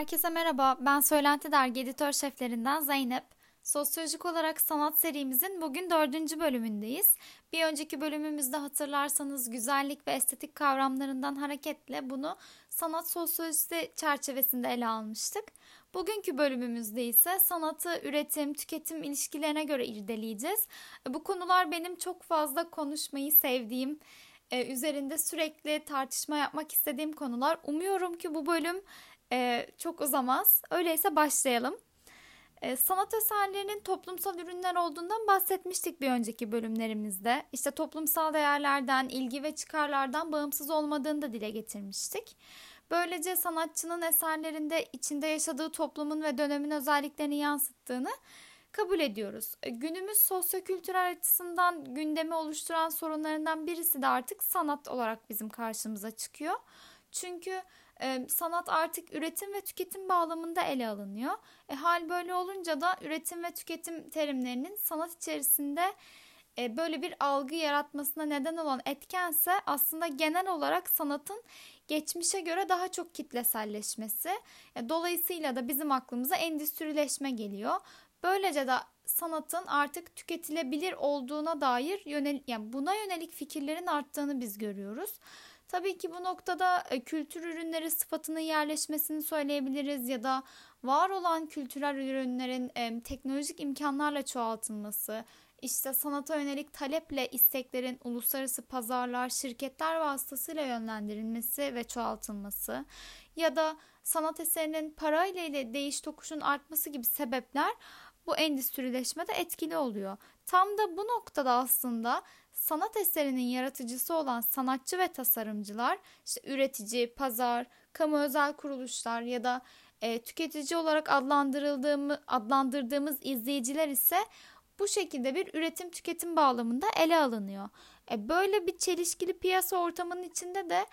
Herkese merhaba, ben Söylenti Dergi editör şeflerinden Zeynep. Sosyolojik olarak sanat serimizin bugün dördüncü bölümündeyiz. Bir önceki bölümümüzde hatırlarsanız güzellik ve estetik kavramlarından hareketle bunu sanat sosyolojisi çerçevesinde ele almıştık. Bugünkü bölümümüzde ise sanatı üretim, tüketim ilişkilerine göre irdeleyeceğiz. Bu konular benim çok fazla konuşmayı sevdiğim, e, üzerinde sürekli tartışma yapmak istediğim konular. Umuyorum ki bu bölüm e, çok uzamaz. Öyleyse başlayalım. E, sanat eserlerinin toplumsal ürünler olduğundan bahsetmiştik bir önceki bölümlerimizde. İşte toplumsal değerlerden, ilgi ve çıkarlardan bağımsız olmadığını da dile getirmiştik. Böylece sanatçının eserlerinde içinde yaşadığı toplumun ve dönemin özelliklerini yansıttığını kabul ediyoruz. E, günümüz sosyokültürel açısından gündemi oluşturan sorunlarından birisi de artık sanat olarak bizim karşımıza çıkıyor. Çünkü e, sanat artık üretim ve tüketim bağlamında ele alınıyor. E, hal böyle olunca da üretim ve tüketim terimlerinin sanat içerisinde e, böyle bir algı yaratmasına neden olan etkense aslında genel olarak sanatın geçmişe göre daha çok kitleselleşmesi. E, dolayısıyla da bizim aklımıza endüstrileşme geliyor. Böylece de sanatın artık tüketilebilir olduğuna dair yönel yani buna yönelik fikirlerin arttığını biz görüyoruz. Tabii ki bu noktada e, kültür ürünleri sıfatının yerleşmesini söyleyebiliriz ya da var olan kültürel ürünlerin teknolojik imkanlarla çoğaltılması, işte sanata yönelik taleple isteklerin uluslararası pazarlar, şirketler vasıtasıyla yönlendirilmesi ve çoğaltılması ya da sanat eserinin parayla ile değiş tokuşun artması gibi sebepler bu endüstrileşmede etkili oluyor. Tam da bu noktada aslında sanat eserinin yaratıcısı olan sanatçı ve tasarımcılar, işte üretici, pazar, kamu özel kuruluşlar ya da e, tüketici olarak adlandırıldığımız, adlandırdığımız izleyiciler ise bu şekilde bir üretim tüketim bağlamında ele alınıyor. E, böyle bir çelişkili piyasa ortamının içinde de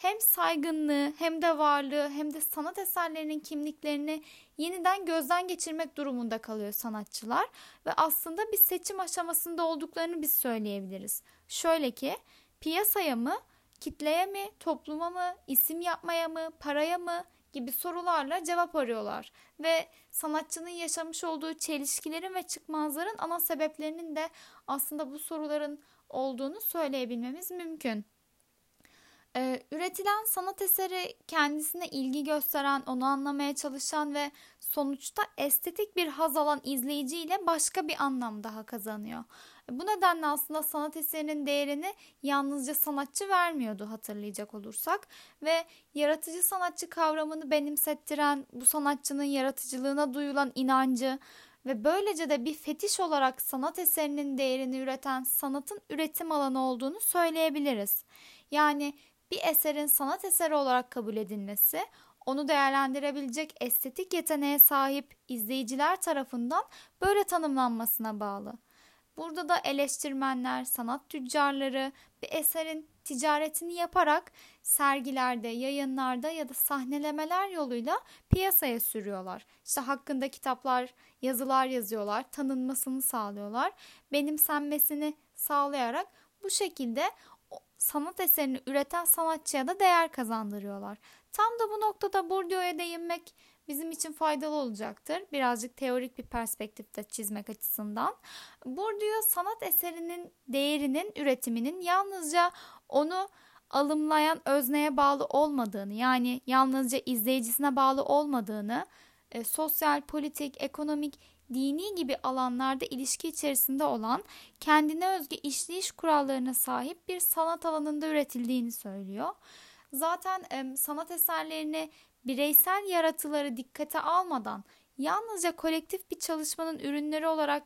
hem saygınlığı hem de varlığı hem de sanat eserlerinin kimliklerini yeniden gözden geçirmek durumunda kalıyor sanatçılar ve aslında bir seçim aşamasında olduklarını biz söyleyebiliriz. Şöyle ki piyasaya mı, kitleye mi, topluma mı, isim yapmaya mı, paraya mı gibi sorularla cevap arıyorlar ve sanatçının yaşamış olduğu çelişkilerin ve çıkmazların ana sebeplerinin de aslında bu soruların olduğunu söyleyebilmemiz mümkün. Ee, üretilen sanat eseri kendisine ilgi gösteren, onu anlamaya çalışan ve sonuçta estetik bir haz alan izleyiciyle başka bir anlam daha kazanıyor. Bu nedenle aslında sanat eserinin değerini yalnızca sanatçı vermiyordu hatırlayacak olursak ve yaratıcı sanatçı kavramını benimsettiren, bu sanatçının yaratıcılığına duyulan inancı ve böylece de bir fetiş olarak sanat eserinin değerini üreten sanatın üretim alanı olduğunu söyleyebiliriz. Yani bir eserin sanat eseri olarak kabul edilmesi, onu değerlendirebilecek estetik yeteneğe sahip izleyiciler tarafından böyle tanımlanmasına bağlı. Burada da eleştirmenler, sanat tüccarları bir eserin ticaretini yaparak sergilerde, yayınlarda ya da sahnelemeler yoluyla piyasaya sürüyorlar. İşte hakkında kitaplar, yazılar yazıyorlar, tanınmasını sağlıyorlar, benimsenmesini sağlayarak bu şekilde sanat eserini üreten sanatçıya da değer kazandırıyorlar. Tam da bu noktada Bourdieu'ya değinmek bizim için faydalı olacaktır. Birazcık teorik bir perspektifte çizmek açısından. Bourdieu sanat eserinin değerinin üretiminin yalnızca onu alımlayan özneye bağlı olmadığını yani yalnızca izleyicisine bağlı olmadığını e, sosyal, politik, ekonomik dini gibi alanlarda ilişki içerisinde olan kendine özgü işleyiş kurallarına sahip bir sanat alanında üretildiğini söylüyor. Zaten e, sanat eserlerini bireysel yaratıları dikkate almadan yalnızca kolektif bir çalışmanın ürünleri olarak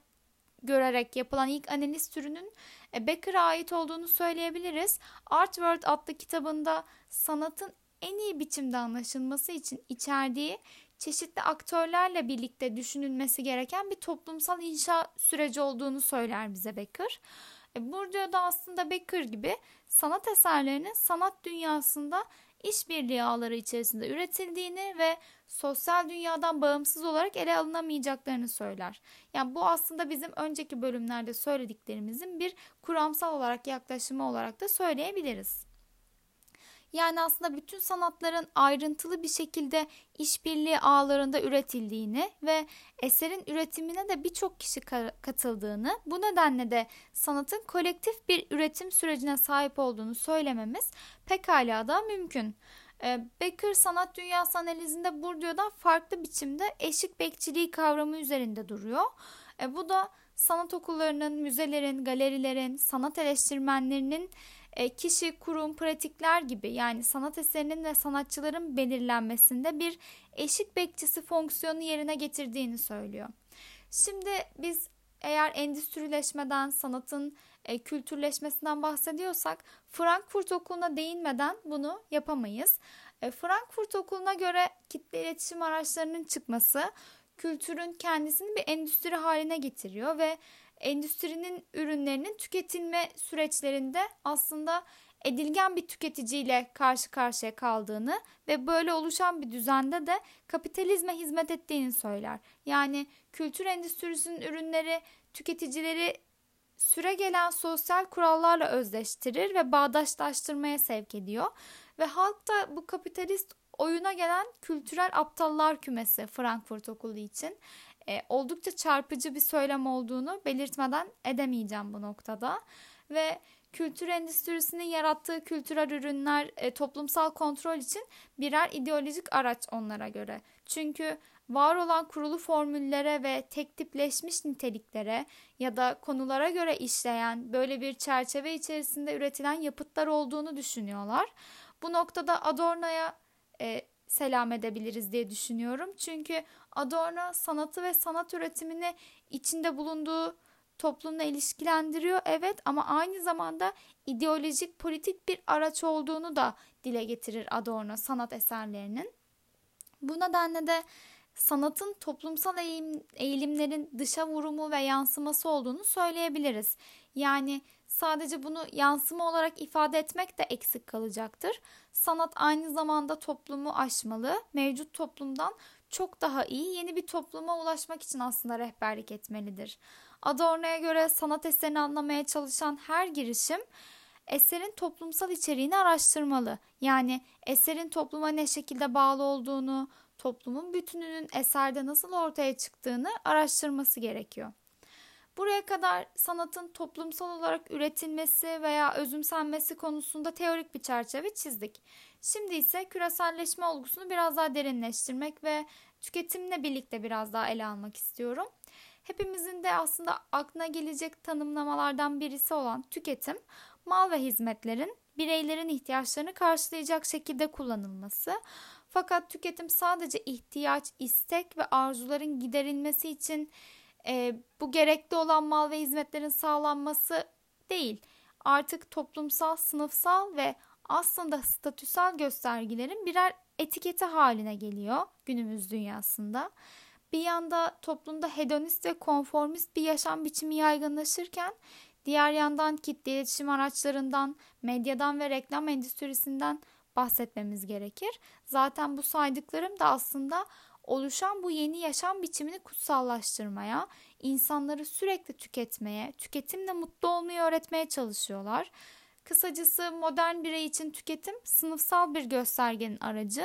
görerek yapılan ilk analiz türünün e, Becker'a ait olduğunu söyleyebiliriz. Art World adlı kitabında sanatın en iyi biçimde anlaşılması için içerdiği çeşitli aktörlerle birlikte düşünülmesi gereken bir toplumsal inşa süreci olduğunu söyler bize Becker. E, burada da aslında Becker gibi sanat eserlerinin sanat dünyasında işbirliği ağları içerisinde üretildiğini ve sosyal dünyadan bağımsız olarak ele alınamayacaklarını söyler. Yani bu aslında bizim önceki bölümlerde söylediklerimizin bir kuramsal olarak yaklaşımı olarak da söyleyebiliriz. Yani aslında bütün sanatların ayrıntılı bir şekilde işbirliği ağlarında üretildiğini ve eserin üretimine de birçok kişi katıldığını, bu nedenle de sanatın kolektif bir üretim sürecine sahip olduğunu söylememiz pekala da mümkün. Ee, Becker sanat dünyası analizinde Bourdieu'dan farklı biçimde eşik bekçiliği kavramı üzerinde duruyor. E, bu da sanat okullarının, müzelerin, galerilerin, sanat eleştirmenlerinin kişi, kurum, pratikler gibi yani sanat eserinin ve sanatçıların belirlenmesinde bir eşik bekçisi fonksiyonu yerine getirdiğini söylüyor. Şimdi biz eğer endüstrileşmeden, sanatın e, kültürleşmesinden bahsediyorsak Frankfurt Okulu'na değinmeden bunu yapamayız. E, Frankfurt Okulu'na göre kitle iletişim araçlarının çıkması kültürün kendisini bir endüstri haline getiriyor ve endüstrinin ürünlerinin tüketilme süreçlerinde aslında edilgen bir tüketiciyle karşı karşıya kaldığını ve böyle oluşan bir düzende de kapitalizme hizmet ettiğini söyler. Yani kültür endüstrisinin ürünleri tüketicileri süre gelen sosyal kurallarla özleştirir ve bağdaşlaştırmaya sevk ediyor. Ve halk da bu kapitalist oyuna gelen kültürel aptallar kümesi Frankfurt Okulu için e, oldukça çarpıcı bir söylem olduğunu belirtmeden edemeyeceğim bu noktada. Ve kültür endüstrisinin yarattığı kültürel ürünler e, toplumsal kontrol için birer ideolojik araç onlara göre. Çünkü var olan kurulu formüllere ve tek tipleşmiş niteliklere ya da konulara göre işleyen böyle bir çerçeve içerisinde üretilen yapıtlar olduğunu düşünüyorlar. Bu noktada Adorno'ya e, selam edebiliriz diye düşünüyorum. Çünkü Adorno sanatı ve sanat üretimini içinde bulunduğu toplumla ilişkilendiriyor evet ama aynı zamanda ideolojik politik bir araç olduğunu da dile getirir Adorno sanat eserlerinin. Bu nedenle de sanatın toplumsal eğilim, eğilimlerin dışa vurumu ve yansıması olduğunu söyleyebiliriz. Yani sadece bunu yansıma olarak ifade etmek de eksik kalacaktır. Sanat aynı zamanda toplumu aşmalı, mevcut toplumdan çok daha iyi yeni bir topluma ulaşmak için aslında rehberlik etmelidir. Adorno'ya göre sanat eserini anlamaya çalışan her girişim eserin toplumsal içeriğini araştırmalı. Yani eserin topluma ne şekilde bağlı olduğunu, toplumun bütününün eserde nasıl ortaya çıktığını araştırması gerekiyor. Buraya kadar sanatın toplumsal olarak üretilmesi veya özümsenmesi konusunda teorik bir çerçeve çizdik. Şimdi ise küreselleşme olgusunu biraz daha derinleştirmek ve tüketimle birlikte biraz daha ele almak istiyorum. Hepimizin de aslında aklına gelecek tanımlamalardan birisi olan tüketim, mal ve hizmetlerin bireylerin ihtiyaçlarını karşılayacak şekilde kullanılması. Fakat tüketim sadece ihtiyaç, istek ve arzuların giderilmesi için e, bu gerekli olan mal ve hizmetlerin sağlanması değil. Artık toplumsal, sınıfsal ve aslında statüsel göstergilerin birer etiketi haline geliyor günümüz dünyasında. Bir yanda toplumda hedonist ve konformist bir yaşam biçimi yaygınlaşırken diğer yandan kitle iletişim araçlarından, medyadan ve reklam endüstrisinden bahsetmemiz gerekir. Zaten bu saydıklarım da aslında oluşan bu yeni yaşam biçimini kutsallaştırmaya, insanları sürekli tüketmeye, tüketimle mutlu olmayı öğretmeye çalışıyorlar. Kısacası modern birey için tüketim sınıfsal bir göstergenin aracı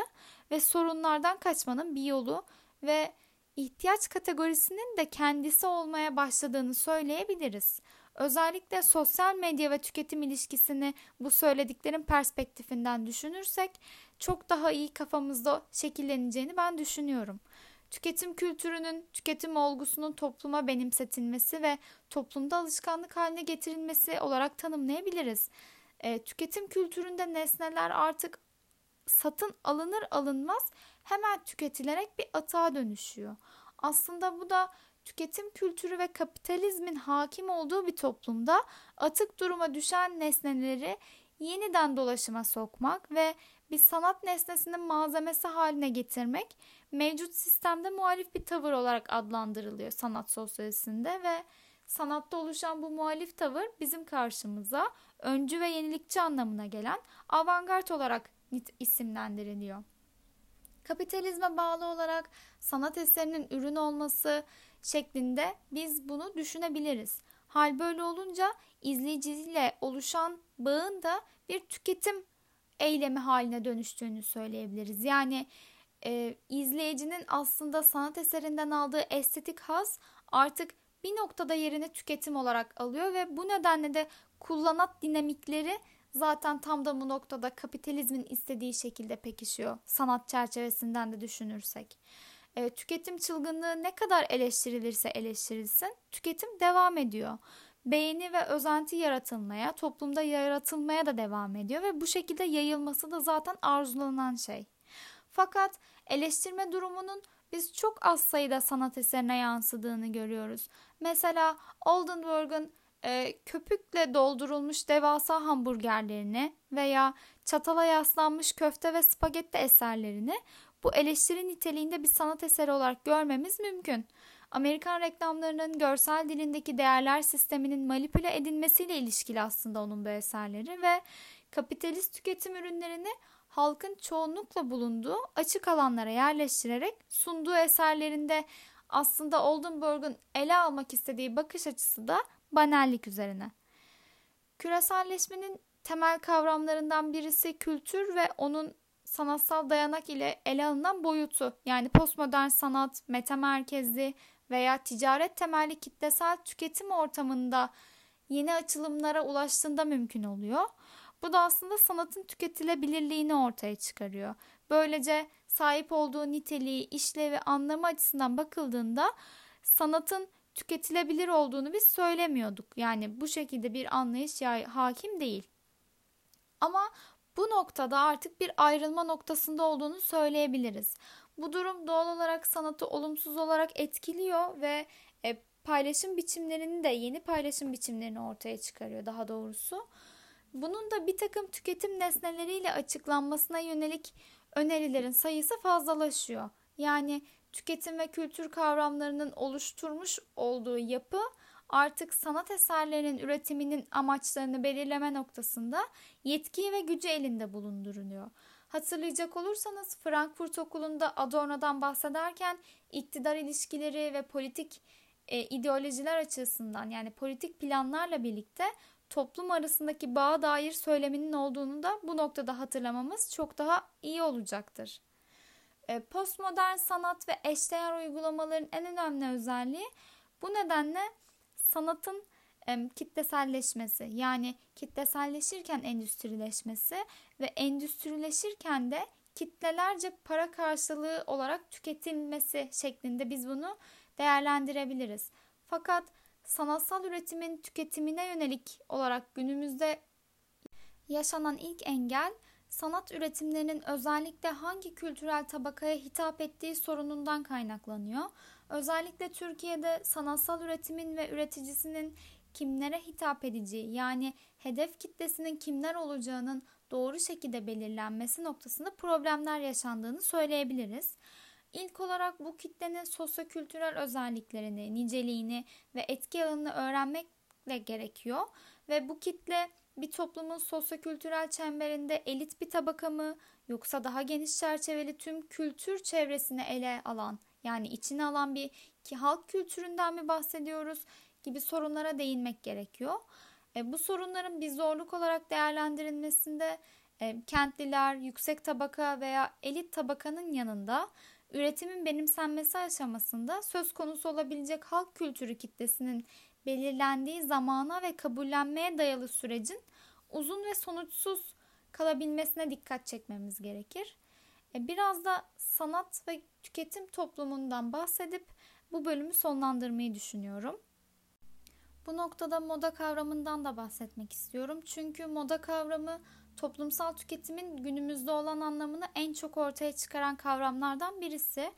ve sorunlardan kaçmanın bir yolu ve ihtiyaç kategorisinin de kendisi olmaya başladığını söyleyebiliriz. Özellikle sosyal medya ve tüketim ilişkisini bu söylediklerin perspektifinden düşünürsek çok daha iyi kafamızda şekilleneceğini ben düşünüyorum. Tüketim kültürünün, tüketim olgusunun topluma benimsetilmesi ve toplumda alışkanlık haline getirilmesi olarak tanımlayabiliriz. E, tüketim kültüründe nesneler artık satın alınır alınmaz hemen tüketilerek bir atığa dönüşüyor. Aslında bu da tüketim kültürü ve kapitalizmin hakim olduğu bir toplumda atık duruma düşen nesneleri yeniden dolaşıma sokmak ve bir sanat nesnesinin malzemesi haline getirmek mevcut sistemde muhalif bir tavır olarak adlandırılıyor sanat sosyolojisinde ve sanatta oluşan bu muhalif tavır bizim karşımıza öncü ve yenilikçi anlamına gelen avantgard olarak isimlendiriliyor. Kapitalizme bağlı olarak sanat eserinin ürün olması şeklinde biz bunu düşünebiliriz. Hal böyle olunca izleyiciyle oluşan bağın da bir tüketim eylemi haline dönüştüğünü söyleyebiliriz. Yani e, izleyicinin aslında sanat eserinden aldığı estetik haz artık bir noktada yerini tüketim olarak alıyor ve bu nedenle de kullanat dinamikleri zaten tam da bu noktada kapitalizmin istediği şekilde pekişiyor. Sanat çerçevesinden de düşünürsek. E, tüketim çılgınlığı ne kadar eleştirilirse eleştirilsin, tüketim devam ediyor. Beğeni ve özenti yaratılmaya, toplumda yaratılmaya da devam ediyor ve bu şekilde yayılması da zaten arzulanan şey. Fakat eleştirme durumunun biz çok az sayıda sanat eserine yansıdığını görüyoruz. Mesela Oldenburg'un e, köpükle doldurulmuş devasa hamburgerlerini veya çatala yaslanmış köfte ve spagetti eserlerini bu eleştiri niteliğinde bir sanat eseri olarak görmemiz mümkün. Amerikan reklamlarının görsel dilindeki değerler sisteminin manipüle edilmesiyle ilişkili aslında onun bu eserleri ve kapitalist tüketim ürünlerini halkın çoğunlukla bulunduğu açık alanlara yerleştirerek sunduğu eserlerinde aslında Oldenburg'un ele almak istediği bakış açısı da banellik üzerine. Küreselleşmenin temel kavramlarından birisi kültür ve onun sanatsal dayanak ile ele alınan boyutu. Yani postmodern sanat, meta merkezli veya ticaret temelli kitlesel tüketim ortamında yeni açılımlara ulaştığında mümkün oluyor. Bu da aslında sanatın tüketilebilirliğini ortaya çıkarıyor. Böylece sahip olduğu niteliği, işlevi, anlamı açısından bakıldığında sanatın tüketilebilir olduğunu biz söylemiyorduk. Yani bu şekilde bir anlayış hakim değil. Ama bu noktada artık bir ayrılma noktasında olduğunu söyleyebiliriz. Bu durum doğal olarak sanatı olumsuz olarak etkiliyor ve e, paylaşım biçimlerini de yeni paylaşım biçimlerini ortaya çıkarıyor daha doğrusu. Bunun da bir takım tüketim nesneleriyle açıklanmasına yönelik önerilerin sayısı fazlalaşıyor. Yani tüketim ve kültür kavramlarının oluşturmuş olduğu yapı artık sanat eserlerinin üretiminin amaçlarını belirleme noktasında yetki ve gücü elinde bulunduruyor. Hatırlayacak olursanız Frankfurt Okulu'nda Adorno'dan bahsederken iktidar ilişkileri ve politik e, ideolojiler açısından yani politik planlarla birlikte toplum arasındaki bağa dair söyleminin olduğunu da bu noktada hatırlamamız çok daha iyi olacaktır. E, postmodern sanat ve eşdeğer uygulamaların en önemli özelliği bu nedenle sanatın kitleselleşmesi yani kitleselleşirken endüstrileşmesi ve endüstrileşirken de kitlelerce para karşılığı olarak tüketilmesi şeklinde biz bunu değerlendirebiliriz. Fakat sanatsal üretimin tüketimine yönelik olarak günümüzde yaşanan ilk engel sanat üretimlerinin özellikle hangi kültürel tabakaya hitap ettiği sorunundan kaynaklanıyor. Özellikle Türkiye'de sanatsal üretimin ve üreticisinin kimlere hitap edeceği yani hedef kitlesinin kimler olacağının doğru şekilde belirlenmesi noktasında problemler yaşandığını söyleyebiliriz. İlk olarak bu kitlenin sosyokültürel özelliklerini, niceliğini ve etki alanını öğrenmekle gerekiyor ve bu kitle bir toplumun sosyokültürel çemberinde elit bir tabaka mı yoksa daha geniş çerçeveli tüm kültür çevresini ele alan yani içine alan bir ki halk kültüründen mi bahsediyoruz gibi sorunlara değinmek gerekiyor. E, bu sorunların bir zorluk olarak değerlendirilmesinde e, kentliler, yüksek tabaka veya elit tabakanın yanında üretimin benimsenmesi aşamasında söz konusu olabilecek halk kültürü kitlesinin belirlendiği zamana ve kabullenmeye dayalı sürecin uzun ve sonuçsuz kalabilmesine dikkat çekmemiz gerekir. E, biraz da sanat ve tüketim toplumundan bahsedip bu bölümü sonlandırmayı düşünüyorum. Bu noktada moda kavramından da bahsetmek istiyorum. Çünkü moda kavramı toplumsal tüketimin günümüzde olan anlamını en çok ortaya çıkaran kavramlardan birisi.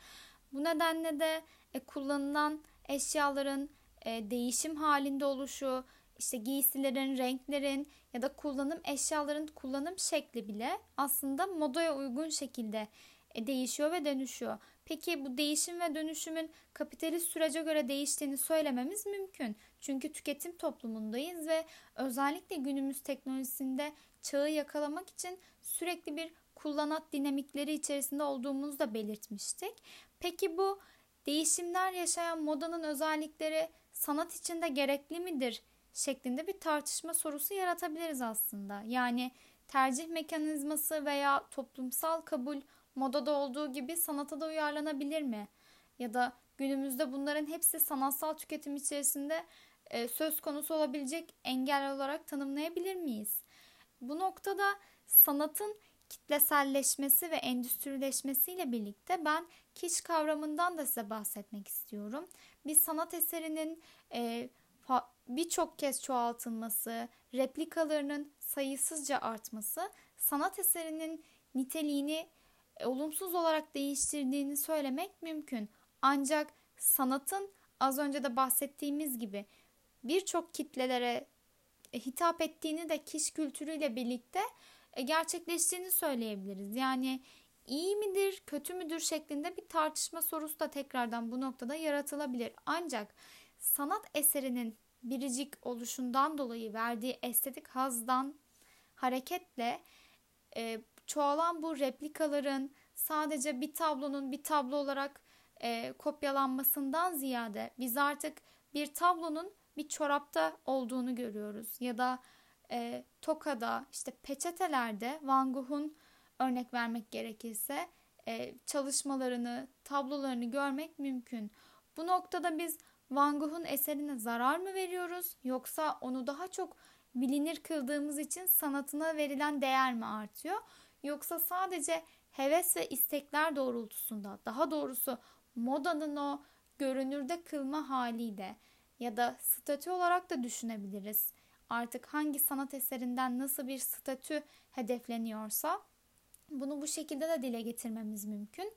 Bu nedenle de e, kullanılan eşyaların e, değişim halinde oluşu, işte giysilerin, renklerin ya da kullanım eşyaların kullanım şekli bile aslında modaya uygun şekilde değişiyor ve dönüşüyor. Peki bu değişim ve dönüşümün kapitalist sürece göre değiştiğini söylememiz mümkün. Çünkü tüketim toplumundayız ve özellikle günümüz teknolojisinde çağı yakalamak için sürekli bir kullanat dinamikleri içerisinde olduğumuzu da belirtmiştik. Peki bu değişimler yaşayan modanın özellikleri sanat içinde gerekli midir şeklinde bir tartışma sorusu yaratabiliriz aslında. Yani tercih mekanizması veya toplumsal kabul modada olduğu gibi sanata da uyarlanabilir mi? Ya da günümüzde bunların hepsi sanatsal tüketim içerisinde e, söz konusu olabilecek engel olarak tanımlayabilir miyiz? Bu noktada sanatın kitleselleşmesi ve endüstrileşmesiyle birlikte ben kiş kavramından da size bahsetmek istiyorum. Bir sanat eserinin e, birçok kez çoğaltılması, replikalarının sayısızca artması sanat eserinin niteliğini olumsuz olarak değiştirdiğini söylemek mümkün. Ancak sanatın az önce de bahsettiğimiz gibi birçok kitlelere e, hitap ettiğini de kiş kültürüyle birlikte e, gerçekleştiğini söyleyebiliriz. Yani iyi midir, kötü müdür şeklinde bir tartışma sorusu da tekrardan bu noktada yaratılabilir. Ancak sanat eserinin biricik oluşundan dolayı verdiği estetik hazdan hareketle e, çoğalan bu replikaların sadece bir tablonun bir tablo olarak e, kopyalanmasından ziyade biz artık bir tablonun bir çorapta olduğunu görüyoruz ya da e, tokada işte peçetelerde Van Gogh'un örnek vermek gerekirse e, çalışmalarını, tablolarını görmek mümkün. Bu noktada biz Van Gogh'un eserine zarar mı veriyoruz yoksa onu daha çok bilinir kıldığımız için sanatına verilen değer mi artıyor? Yoksa sadece heves ve istekler doğrultusunda daha doğrusu modanın o görünürde kılma haliyle ya da statü olarak da düşünebiliriz. Artık hangi sanat eserinden nasıl bir statü hedefleniyorsa bunu bu şekilde de dile getirmemiz mümkün.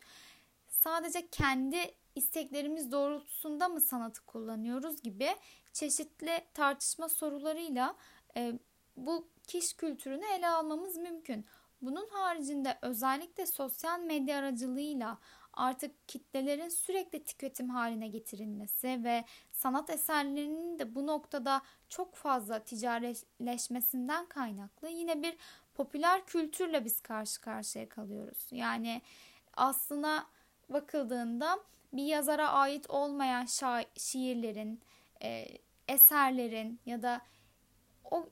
Sadece kendi isteklerimiz doğrultusunda mı sanatı kullanıyoruz gibi çeşitli tartışma sorularıyla e, bu kiş kültürünü ele almamız mümkün. Bunun haricinde özellikle sosyal medya aracılığıyla artık kitlelerin sürekli tüketim haline getirilmesi ve sanat eserlerinin de bu noktada çok fazla ticaretleşmesinden kaynaklı yine bir popüler kültürle biz karşı karşıya kalıyoruz. Yani aslına bakıldığında bir yazara ait olmayan şa- şiirlerin, e, eserlerin ya da o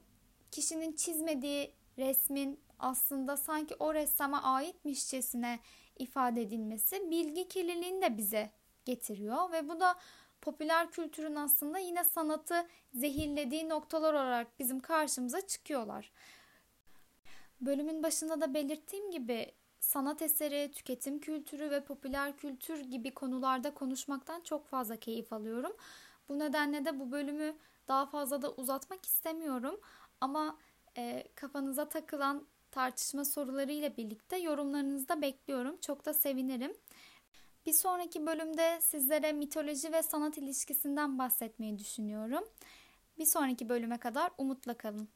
kişinin çizmediği resmin aslında sanki o ressama aitmişçesine ifade edilmesi bilgi kirliliğini de bize getiriyor ve bu da popüler kültürün aslında yine sanatı zehirlediği noktalar olarak bizim karşımıza çıkıyorlar. Bölümün başında da belirttiğim gibi sanat eseri, tüketim kültürü ve popüler kültür gibi konularda konuşmaktan çok fazla keyif alıyorum. Bu nedenle de bu bölümü daha fazla da uzatmak istemiyorum. Ama e, kafanıza takılan tartışma soruları ile birlikte yorumlarınızı da bekliyorum. Çok da sevinirim. Bir sonraki bölümde sizlere mitoloji ve sanat ilişkisinden bahsetmeyi düşünüyorum. Bir sonraki bölüme kadar umutla kalın.